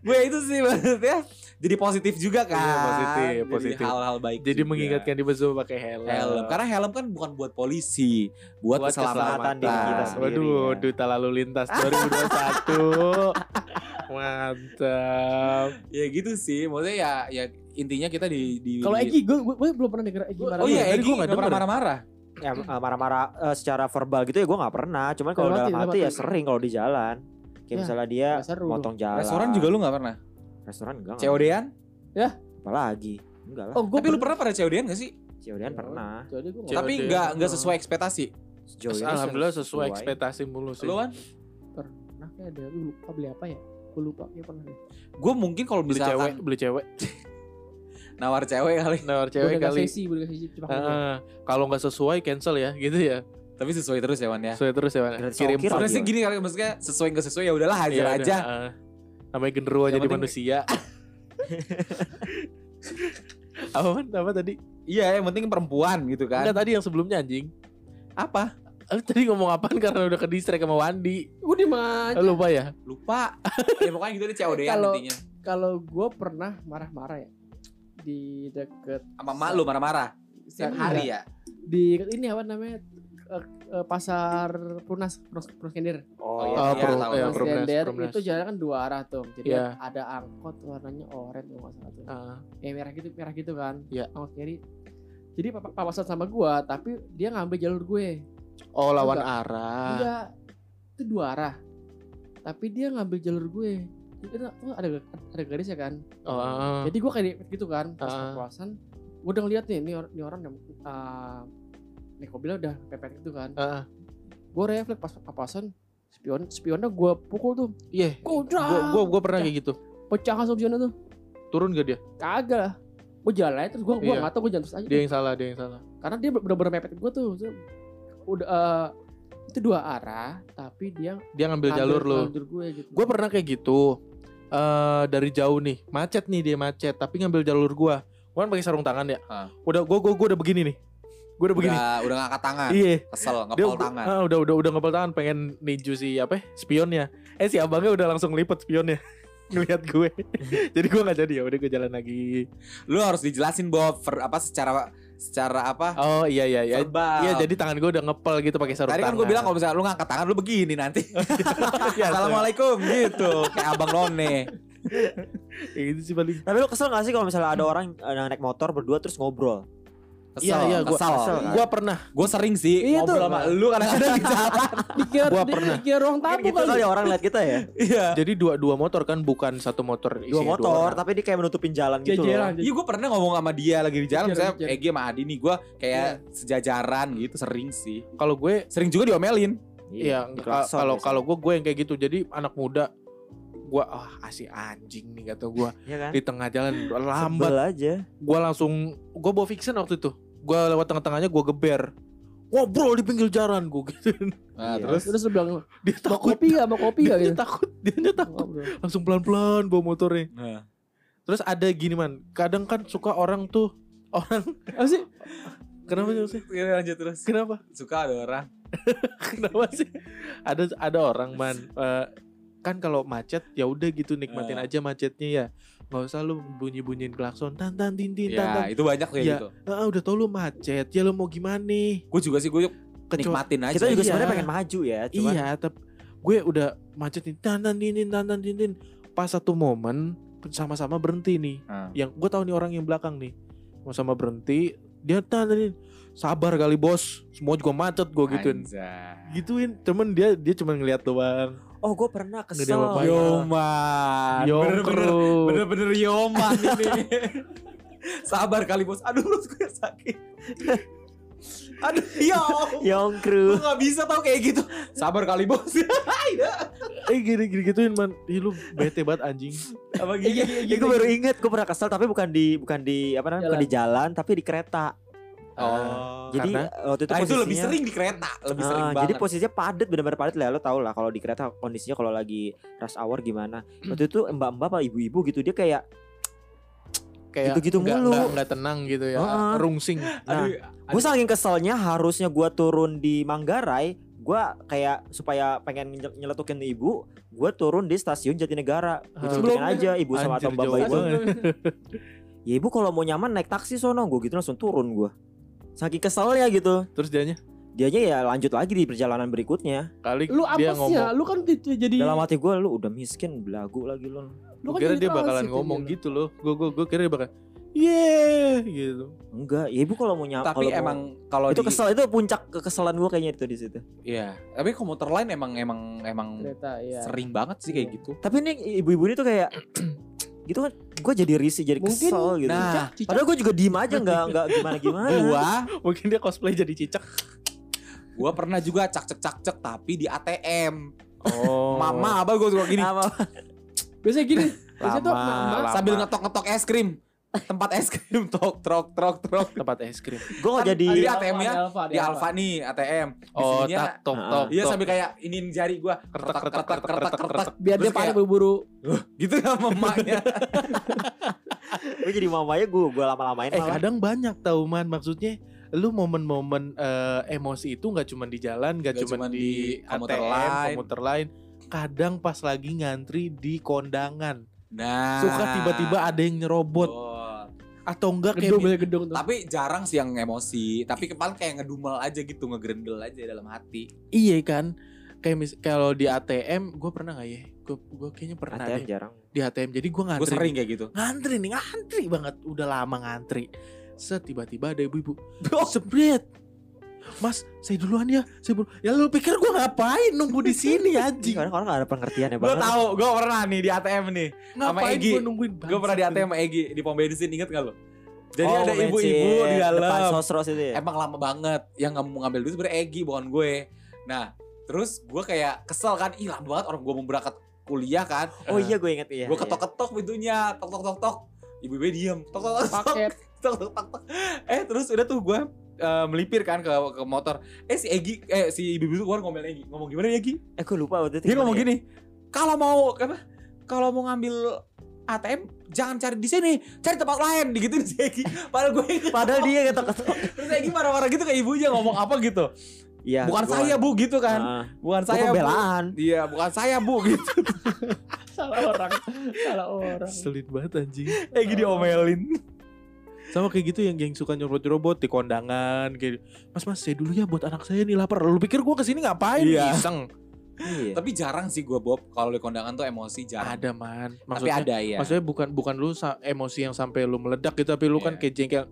gue itu sih maksudnya jadi positif juga kan Iya, positif, Jadi positif. hal-hal baik jadi juga. mengingatkan di betul pakai helm helm karena helm kan bukan buat polisi buat, Buat keselamatan, keselamatan diri kita sendiri. waduh ya. duta lalu lintas 2021 mantap ya gitu sih maksudnya ya ya intinya kita di di kalau Egi gue gue belum pernah denger Egi marah. oh iya Egi nggak pernah marah-marah ya uh, marah-marah uh, secara verbal gitu ya gue nggak pernah cuman kalau Dalam hati, ya sering kalau di jalan kayak Ya, misalnya dia seru. motong jalan restoran juga lu nggak pernah restoran enggak enggak. COD-an apalagi enggak lah. Oh gue tapi lu pernah. pada COD-an gak sih? COD-an pernah. COD. tapi nggak nggak sesuai ekspektasi. Sejauh ini alhamdulillah sesuai. ekspektasi mulu sih. Lu kan pernah kayak ada gue lupa beli apa ya. Gue lupa kayak pernah deh. gue mungkin kalau beli cewek beli cewek. Nawar cewek kali. Nawar cewek Boneka kali. sesi, boneka sesi cuma Ah, kalau nggak sesuai cancel ya gitu ya. Tapi sesuai terus ya Wan ya? Sesuai terus ya Wan. Kirim sebenarnya sih gini kali maksudnya sesuai nggak sesuai ya udahlah hajar Iya, aja. udah, ah. Namanya genderuwo jadi penting- manusia. Apa man? apa tadi? Iya yang penting perempuan gitu kan. Enggak tadi yang sebelumnya anjing. Apa? Eh, tadi ngomong apaan? Karena udah ke distrik sama Wandi. Gue di mana? Eh, lupa ya? Lupa. Ya pokoknya gitu deh COD-an Kalau- intinya. Kalau gue pernah marah-marah ya. Di deket sama mak lu marah-marah? Setiap hari ya? Di ini apa namanya eh, pasar Prunas Prus Pruskender. Oh, Oh, iya, pro, ya. Promnas, Pruskender Promnas. itu jalan kan dua arah tuh. Jadi Iya. ada angkot warnanya oranye nggak salah tuh. Ah, Ya merah gitu, merah gitu kan. Iya. Angkot kiri. Jadi papa papasan sama gua, tapi dia ngambil jalur gue. oh lawan Enggak. arah. Enggak. Itu dua arah. Tapi dia ngambil jalur gue. Itu tuh ada ada garisnya kan. Oh. Jadi gue kayak gitu kan pas Ah. papasan. Gue udah ngeliat nih, ini, or- ini orang yang uh, naik mobilnya udah pepet gitu kan. Ah, Gue refleks pas papasan. Spion, spionnya gue pukul tuh. Iya. Gue Gua, gua gua pernah kayak gitu. pecah langsung spionnya tuh. Turun gak dia? Kagak lah. Gue jalan terus gue gua Iya. nggak tahu gue jalan terus aja. Dia yang salah, dia yang salah. Karena dia bener-bener mepet gue tuh. Udah eh, itu dua arah, tapi dia Dia ngambil jalur lu. Jalur gue gitu. Gue pernah kayak gitu. Eh dari jauh nih, macet nih dia macet, tapi ngambil jalur gua. Gua kan pakai sarung tangan ya. Ah. Udah gua gua gua udah begini nih. Gua udah begini. Udah, udah ngangkat tangan. Iya. Kesel, Dia ngepal gua- tangan. ah, udah udah udah ngepel tangan pengen ninju si apa? ya, Spionnya. Eh si abangnya udah langsung lipet spionnya. Ngelihat gue. jadi gua nggak jadi ya, udah gue jalan lagi. Lu harus dijelasin Bob ver- apa secara secara apa? Oh iya iya iya. verbal. Iya jadi tangan gue udah ngepel gitu pakai sarung Tadi kan tangan. gue bilang kalau misalnya lu ngangkat tangan lu begini nanti. Iya, Assalamualaikum gitu. Kayak abang none. Gitu sih paling. Tapi lu kesel gak sih kalau misalnya ada orang eh, naik motor berdua terus ngobrol? Kesel, Iya iya gua kesel. kesel, kan? Gua pernah Gue sering sih Iya ngobrol sama lu kadang-kadang di jalan. dikira, Gua di- pernah. dikira ruang Kan tamu gitu kali. kali orang lihat kita ya. Iya. jadi dua dua motor kan bukan satu motor Dua motor, orang. tapi dia kayak menutupin jalan gitu Jajaran, loh. Iya gue pernah ngomong sama dia lagi di jalan Jajaran, Misalnya jajaran. Egi sama Adi nih Gue kayak sejajaran gitu sering sih Kalau gue Sering juga diomelin Iya, diklakson kalau kalau gue gue yang kayak gitu. Jadi anak muda gua ah asih anjing nih kata gua Iya kan? di tengah jalan lambat. Sebel aja. Gua langsung gua bawa fiction waktu itu. Gua lewat tengah-tengahnya gua geber. Ngobrol di pinggir jalan gua gitu. Nah Iya. terus Terus bilang Dia mau takut. kopi gak? Mau kopi Dia, gak gitu? takut. Dia takut. Ngobrol. Langsung pelan-pelan bawa motornya. Nah, Terus ada gini man. Kadang kan suka orang tuh orang Apa sih? kenapa sih? Iya, lanjut terus Kenapa? Suka ada orang Kenapa sih? Ada ada orang man eh, kan kalau macet ya udah gitu nikmatin Eh. aja macetnya ya. Nggak usah lu bunyi-bunyiin klakson tan tan tin tin tan tan. Ya itu banyak kayak Iya. gitu Ah, udah tau lu macet, ya lu mau gimana nih? Gue juga sih gue nikmatin aja Kita juga Iya. sebenarnya pengen maju ya, cuman iya, tapi gue udah macet nih tan tan tin tin tan tan tin tin. Pas satu momen sama-sama berhenti nih. Ah. Yang gue tahu nih orang yang belakang nih. Sama-sama berhenti, dia tan tan tin. Sabar kali bos, semua juga macet gue gituin. Anjay. Gituin, cuman dia dia cuma ngeliat doang. Oh gue pernah kesel. Yoman Bener-bener. Bener-bener Yoman ini Sabar kali bos Aduh perut gue sakit Aduh ya Allah. Yongkru. Gue gak bisa tau kayak gitu Sabar kali bos Eh gini gini gituin man. Ih lu bete banget anjing. Apa Iya, gini gue baru inget gue pernah kesel tapi bukan di bukan di apa namanya bukan di jalan tapi di kereta. Oh Jadi Karena? waktu itu Nah itu lebih posisinya- sering di kereta Lebih Ah, sering banget jadi posisinya padat benar-benar padat lah lo tau lah kalau di kereta kondisinya kalau lagi rush hour gimana waktu itu mbak-mbak apa ibu-ibu gitu dia kayak Kayak Gitu-gitu mulu. nggak- nggak tenang gitu ya. Heeh. Rungsing. Aduh, gue saking keselnya harusnya gue turun di Manggarai gue kayak supaya pengen nyel- nyeletukin ibu gue turun di stasiun Jatinegara gue Ah. aja ibu sama atau itu banget. ya ibu kalau mau nyaman naik taksi sono gue gitu langsung turun gue saking keselnya gitu Terus dianya dianya ya lanjut lagi di perjalanan berikutnya kali Lu dia apa sih ngomong. ya? Lu kan di- jadi dalam hati gue lu udah miskin belagu lagi lu lu kan kira dia bakalan ngomong gitu. gitu loh. Gue gue gue kira dia bakal yeah gitu. enggak ya ibu kalau mau nyam Tapi emang kalau itu di kesel itu puncak kekesalan gue kayaknya itu di situ Iya Tapi komuter lain emang Emang Emang Kereta, iya. Sering banget sih kayak gitu tapi ini ibu-ibu ini tuh kayak gitu kan gue jadi risih jadi Mungkin- kesel gitu Nah Cicak. padahal gue juga diem aja nggak nggak gimana gimana Gua Mungkin dia cosplay jadi cicak. Gua pernah juga cak-cek-cak-cek Tapi di ATM Oh. Mama apa gue suka gini? Biasanya gini. Biasanya tuh Lama. Sambil ngetok-ngetok es krim Tempat es krim Tok trok trok trok tempat es krim. gue Kan jadi Di Di ATM-nya Alfa, Di Alfa nih ATM Oh, Isinya tak tok Ah, tok. Iya sambil kayak ini jari Kertek, kertek kertek, kertek kertek kertek, kertek Biar dia kayak, buru-buru. gitu sama emaknya gue jadi mamanya gue gue lama-lamain Eh kadang banyak tau man maksudnya lu momen-momen eh, emosi itu nggak cuma di jalan, nggak cuma di, di komuter ATM, lain. komuter lain. Kadang pas lagi ngantri di kondangan, Nah suka tiba-tiba ada yang nyerobot. Oh. Atau enggak kayak Gedung banyak gedung tuh. Tapi jarang sih yang emosi, tapi kepala kayak ngedumel aja gitu, ngegerendel aja dalam hati. iya kan? Kayak mis kalau di ATM gue pernah nggak ya? Gue gue kayaknya pernah ATM deh. jarang. di ATM jadi gue Gue ngantri. sering kayak gitu. ngantri nih ngantri banget. Udah lama ngantri. Set tiba-tiba ada ibu-ibu. Sebret Mas, saya duluan ya. Saya dulu. Ya lu pikir gue ngapain nunggu di sini anjing? Orang orang gak ada pengertian ya Gue banget. tahu, gue pernah nih di ATM nih. Ngapain Egy. gue nungguin Gue pernah di ATM sama Egi di pom bensin, inget gak lo? Jadi Oh, ada ibu-ibu di Depan dalam. sosros itu ya. Emang lama banget. Yang nggak mau ngambil duit sebenarnya Egi bukan gue. Nah, terus gue kayak kesel kan, ih lama banget orang gue mau berangkat kuliah kan. Oh iya gue inget iya. gue ketok-ketok pintunya, tok tok tok tok. Ibu-ibu diem, tok tok tok tok. paket tok tok tok tok. Eh terus udah tuh gue eh, melipir kan ke ke motor. Eh si Egi, eh si ibu-ibu tuh keluar ngomel Egi. Ngomong gimana ya Egi? Eh gue lupa waktu itu. Dia ngomong ya? gini, kalau mau apa? Kalau mau ngambil ATM jangan cari di sini, cari tempat lain gitu si Egi. Padahal gue Padahal dia ketok-ketok. terus Egi marah-marah gitu ke ibunya ngomong apa gitu. Iya. bukan gua- saya bu gitu kan, Ah, bukan saya bu. pembelaan. Iya, bukan saya bu gitu. salah orang salah orang Selin banget anjing. Egi diomelin. Sama kayak gitu yang geng suka nyerobot-nyerobot di kondangan kayak Mas mas saya dulu ya buat anak saya nih lapar. Lu pikir gua ke sini ngapain? Iya. Iseng. Iya. Tapi jarang sih gue Bob kalau di kondangan tuh emosi jarang. Ada man. Tapi Maksudnya ada ya. maksudnya bukan bukan lu emosi yang sampai lu meledak gitu tapi lu kan Iya. kayak jengkel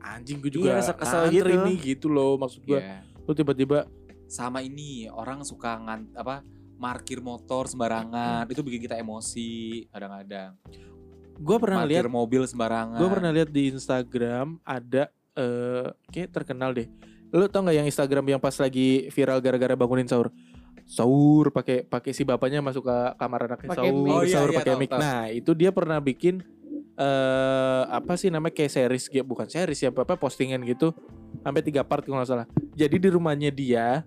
anjing gue juga Iya, kesel gitu. nih gitu loh maksud gua. Iya. Lu tiba-tiba Sama ini orang suka ngan apa markir motor sembarangan itu bikin kita emosi kadang-kadang. Gua pernah Parkir lihat mobil sembarangan. Gue pernah lihat di Instagram ada eh kayak terkenal deh. Lu tau nggak yang Instagram yang pas lagi viral gara-gara bangunin sahur? Sahur pakai pakai si bapaknya masuk ke kamar anaknya Pakai sahur. Oh, iya, sahur iya, pakai mic. Nah, itu dia pernah bikin eh apa sih namanya kayak series gitu, bukan series ya, apa postingan gitu. Sampai tiga part kalau nggak salah. Jadi di rumahnya dia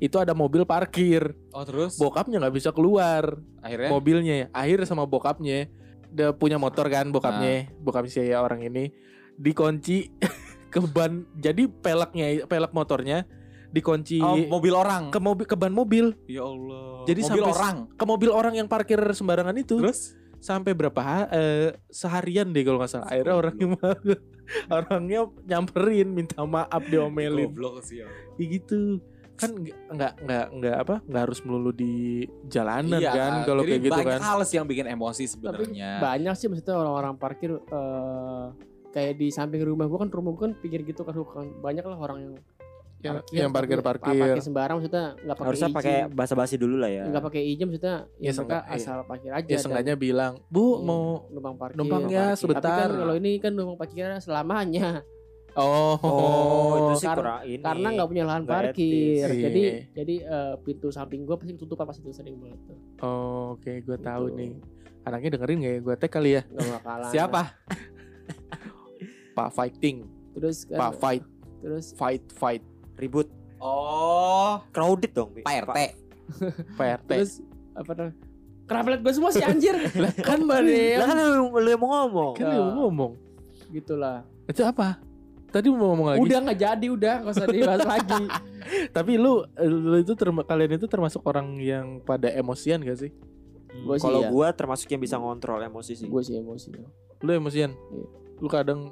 itu ada mobil parkir. Oh terus Bokapnya nggak bisa keluar akhirnya mobilnya ya. Akhirnya sama bokapnya udah punya motor kan bokapnya, Ah. bokapnya si ya orang ini dikunci ke ban. Jadi peleknya pelek motornya dikunci oh, mobil orang. ke mobil ke ban mobil, ya Allah. Jadi mobil sampai- orang. ke mobil orang yang parkir sembarangan itu. Terus Sampai berapa eh, seharian deh kalau nggak salah. Akhirnya orangnya orangnya nyamperin minta maaf diomelin. goblok sih ya. Ya gitu. Kan nggak nggak nggak apa nggak harus melulu di jalanan Iya kan kalau kayak gitu banyak kan. hal sih yang bikin emosi sebenarnya. banyak sih maksudnya orang-orang parkir eh, kayak di samping rumah gua kan rumah gua kan pinggir gitu kan banyak lah orang yang Yang- parkir, yang tapi parkir-parkir. parkir sembarang maksudnya nggak pakai Harusnya pakai basa-basi dulu lah ya. nggak pakai izin maksudnya Ya, ya, mereka iya. asal parkir aja Ya sengaja bilang, Bu Iya, mau numpang parkir numpang ya sebentar. kan kalau ini kan numpang parkir selamanya Oh, Oh, itu sih Kar- kurang ini. karena nggak punya lahan parkir etis. jadi Iya. jadi eh, pintu samping gua pasti ketutupan pasti itu sering banget tuh Oh, oke, gue tahu Gitu. nih. Anaknya dengerin gak ya? Gue tag kali ya. nggak bakalan Siapa? Pak fighting, terus kan Pak fight, terus fight, fight, ribut. Oh, Crowded dong. Pak RT. PRT. terus apa namanya kenapa liat gue semua sih anjir kan Lah Bade, kan lu, lu yang mau ngomong. kan dia mau ngomong. gitulah Itu apa? Tadi mau ngomong lagi. udah nggak jadi udah nggak usah dibahas lagi Tapi lu, lu itu terma- kalian itu termasuk orang yang pada emosian gak sih? Gua sih Kalau ya. gua termasuk yang bisa ngontrol emosi sih. gue sih emosi Lu emosian? Iya. Lu kadang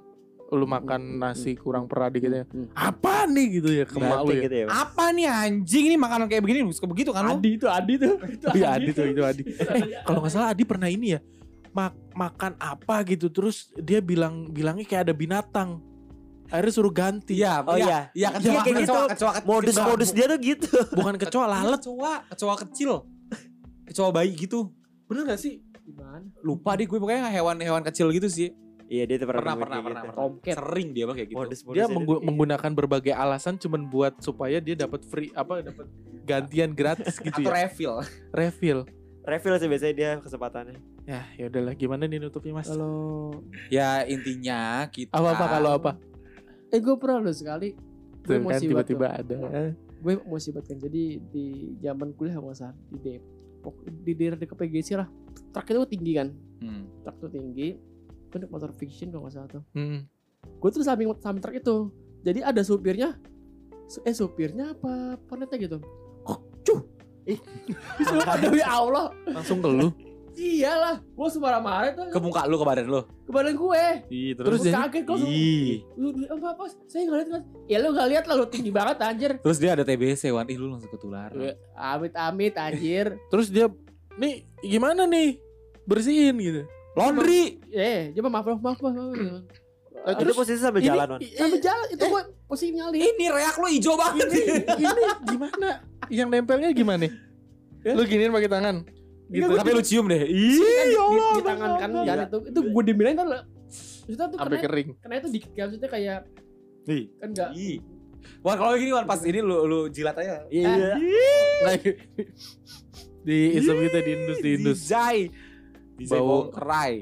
lu makan nasi kurang pera dikit ya. Hmm. Apa nih gitu ya ke mak lu Berantem ya? gitu ya. Apa nih anjing ini makanan kayak begini suka begitu kan lu? Adi itu Adi tuh itu Iya Adi tuh itu Adi. Eh kalau nggak salah Adi pernah ini ya mak makan apa gitu terus dia bilang bilangnya kayak ada binatang. Akhirnya suruh ganti. Iya, Oh iya. Iya, Iya, kayak gitu. kecoa, kecoa, Modus-modus dia tuh gitu. Bukan kecoa lalat. kecoa, kecoa kecil. Kecoa bayi gitu. Bener gak sih? gimana Lupa deh gue pokoknya hewan-hewan kecil gitu sih. Iya dia Pernah, pernah pernah, pernah, gitu. pernah. Sering dia kayak gitu. Modus-modus Dia dia menggu- tuh menggunakan berbagai alasan cuman buat supaya dia dapat free apa dapat gantian gratis gitu Atau ya. refill. Refill. refill sih biasanya dia kesempatannya. Ya, ya udahlah gimana nih nutupnya Mas? kalau Ya intinya kita Apa apa kalau apa? Eh gue pernah loh sekali. Gue Tuh kan emosi tiba-tiba ada. tuh. gue emosi banget kan jadi di zaman kuliah nggak usah di Depok di daerah dekat PGC lah. Truk itu tinggi kan? Hmm. truk itu tinggi. Naik motor fiction kalau nggak salah tuh. Hmm. gue tuh samping samping truk itu. Jadi ada supirnya. Su- eh supirnya apa penetnya gitu? Kok cuh. Ih. Demi Allah. Langsung ke lu. Iyalah, gue semarah-marah tuh Ke muka lu ke badan lu. ke badan gue. Ih, Terus terus gue dia kaget kok. Ih. Lu lu- apa apa? Saya nggak lihat kan. Ya lu nggak lihat lah lu tinggi banget anjir. Terus dia ada TBC Wan. Ih lu langsung ketularan. Amit amit anjir. terus dia nih gimana nih bersihin gitu. Laundry. Eh, coba maaf maaf maaf. maaf, maaf. Eh, Itu posisi sambil ini- jalan, Wan. i- Sambil jalan itu gue posisi nyali. Ini reak lu hijau banget. ini gimana? Yang nempelnya gimana? Ya? Lu giniin pakai tangan. Gitu. Tapi lu cium deh. Di, Ih. di, di tangan kan jalan itu itu gue dibilang kan Maksudnya tuh sampai kena, kering. kena itu dikit kan maksudnya kayak Ih. kan enggak Ih. Wan kalau gini Wan pas ini lu lu jilat aja. Iya. Di isep kita di indus di indus. Dijai. Dijai Bau- kerai.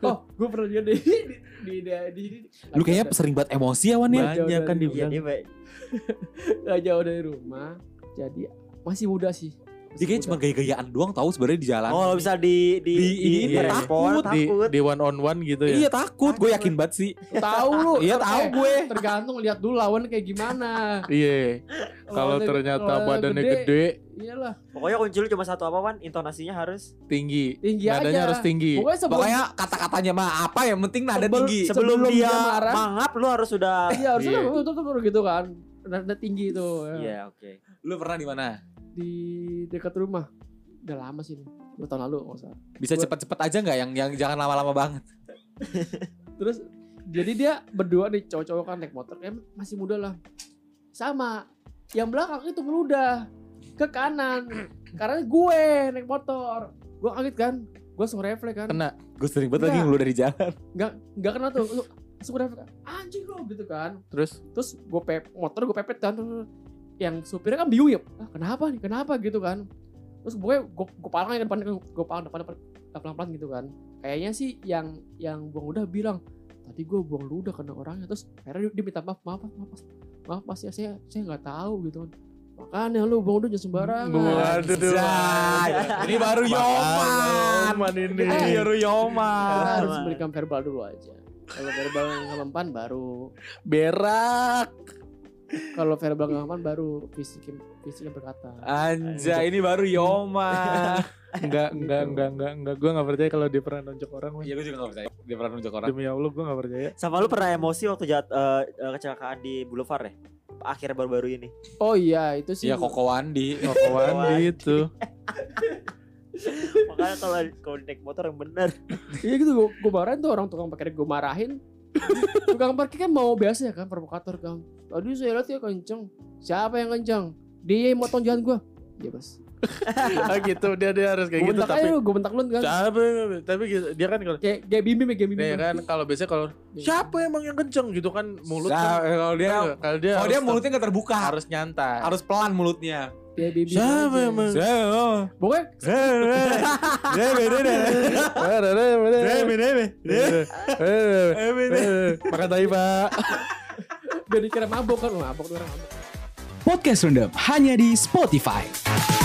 oh gue pernah lihat di di di, di, di, di Lu kayaknya sering banget emosi ya Wan ya. Banyak kan Iya, dibilang. dia baik. nggak jauh dari rumah jadi masih muda sih Dia kayaknya cuma gaya-gayaan doang tahu sebenarnya di jalan. Oh, bisa di di Di- di takut. respon, Di takut. di one on one gitu ya. Iya takut, gue yakin banget sih. tahu lu Iya tahu gue. tergantung lihat dulu lawan kayak gimana Iya. Kalau ternyata badannya gede, iyalah Pokoknya kunci lu cuma satu apa, Wan? Intonasinya harus tinggi. tinggi Nadanya aja harus tinggi. pokoknya sebelum Pokoknya kata-katanya mah apa yang penting nada Sebelum- tinggi. sebelum, sebelum dia, dia marah. mangap lu harus sudah iya harusnya Iya. betul betul gitu kan nada tinggi itu ya. Iya, oke. Lu pernah di mana? Di dekat rumah. Udah lama sih ini. Dua tahun lalu nggak usah Bisa cepet-cepet aja nggak yang yang jangan lama-lama banget. terus jadi dia berdua nih cowok-cowok kan naik motor. Kayak masih muda lah. Sama yang belakang itu meludah. Ke kanan. Karena gue naik motor. Gue kaget kan? Gue langsung refleks kan? Kena. Gue sering banget lagi ngeluh dari jalan. nggak nggak kena tuh. Langsung- refleks. Anjing lo gitu kan. Terus? Terus gue pep motor gue pepet kan yang supirnya kan bingung ya ah, kenapa nih kenapa gitu kan terus gue gue gue palang depan gue palang depan depan pelan pelan gitu kan kayaknya sih yang yang buang ludah bilang tadi gue buang ludah kena orangnya terus akhirnya dia, dia minta maaf maaf maaf maaf maaf mas ya saya saya nggak tahu gitu kan makanya lu buang ludah jangan sembarangan Waduh, duh. Anjay. Ini baru Yoman. Yoman ini. Eh, Baru Kita Yoman. harus berikan verbal dulu aja kalau verbal nggak mempan baru Berak. Kalau verbal nggak mempan baru fisik fisik yang berkata Anjay, ini baru Yoman. Enggak, enggak, enggak, enggak, enggak. Gue gak percaya kalau dia pernah nonjok orang. Iya, gue juga gak percaya. Dia pernah nunjuk orang. Demi Allah gue gak percaya. Sama lu pernah emosi waktu jat, eh, kecelakaan di Boulevard ya? Akhirnya baru-baru ini. oh iya itu sih Iya, Koko Wandi. Kawan itu. Makanya kalau kalau naik motor yang bener. Iya gitu gue gue marahin tuh orang tukang parkir gue marahin. tukang parkir kan mau biasa ya kan provokator kan. Tadi saya lihat ya kenceng. Siapa yang kenceng? Dia yang motong jalan gue. Iya bos. ah gitu, dia dia harus kayak gitu tapi aja gue bentak lu kan. tapi tapi gitu, dia kan kalau Kayak kayak bim bim kayak bim dia bim. kan kalau biasanya kalau siapa emang yang kenceng gitu kan mulut Nah, kan kalau dia kalau dia kalau dia mulutnya gak terbuka. harus nyantai. harus pelan mulutnya. Kayak bim bim. Siapa emang? Pokoknya Makan tai pak. Biar dikira mabok kan. Mabok orang mabok. Podcast Random hanya di Spotify.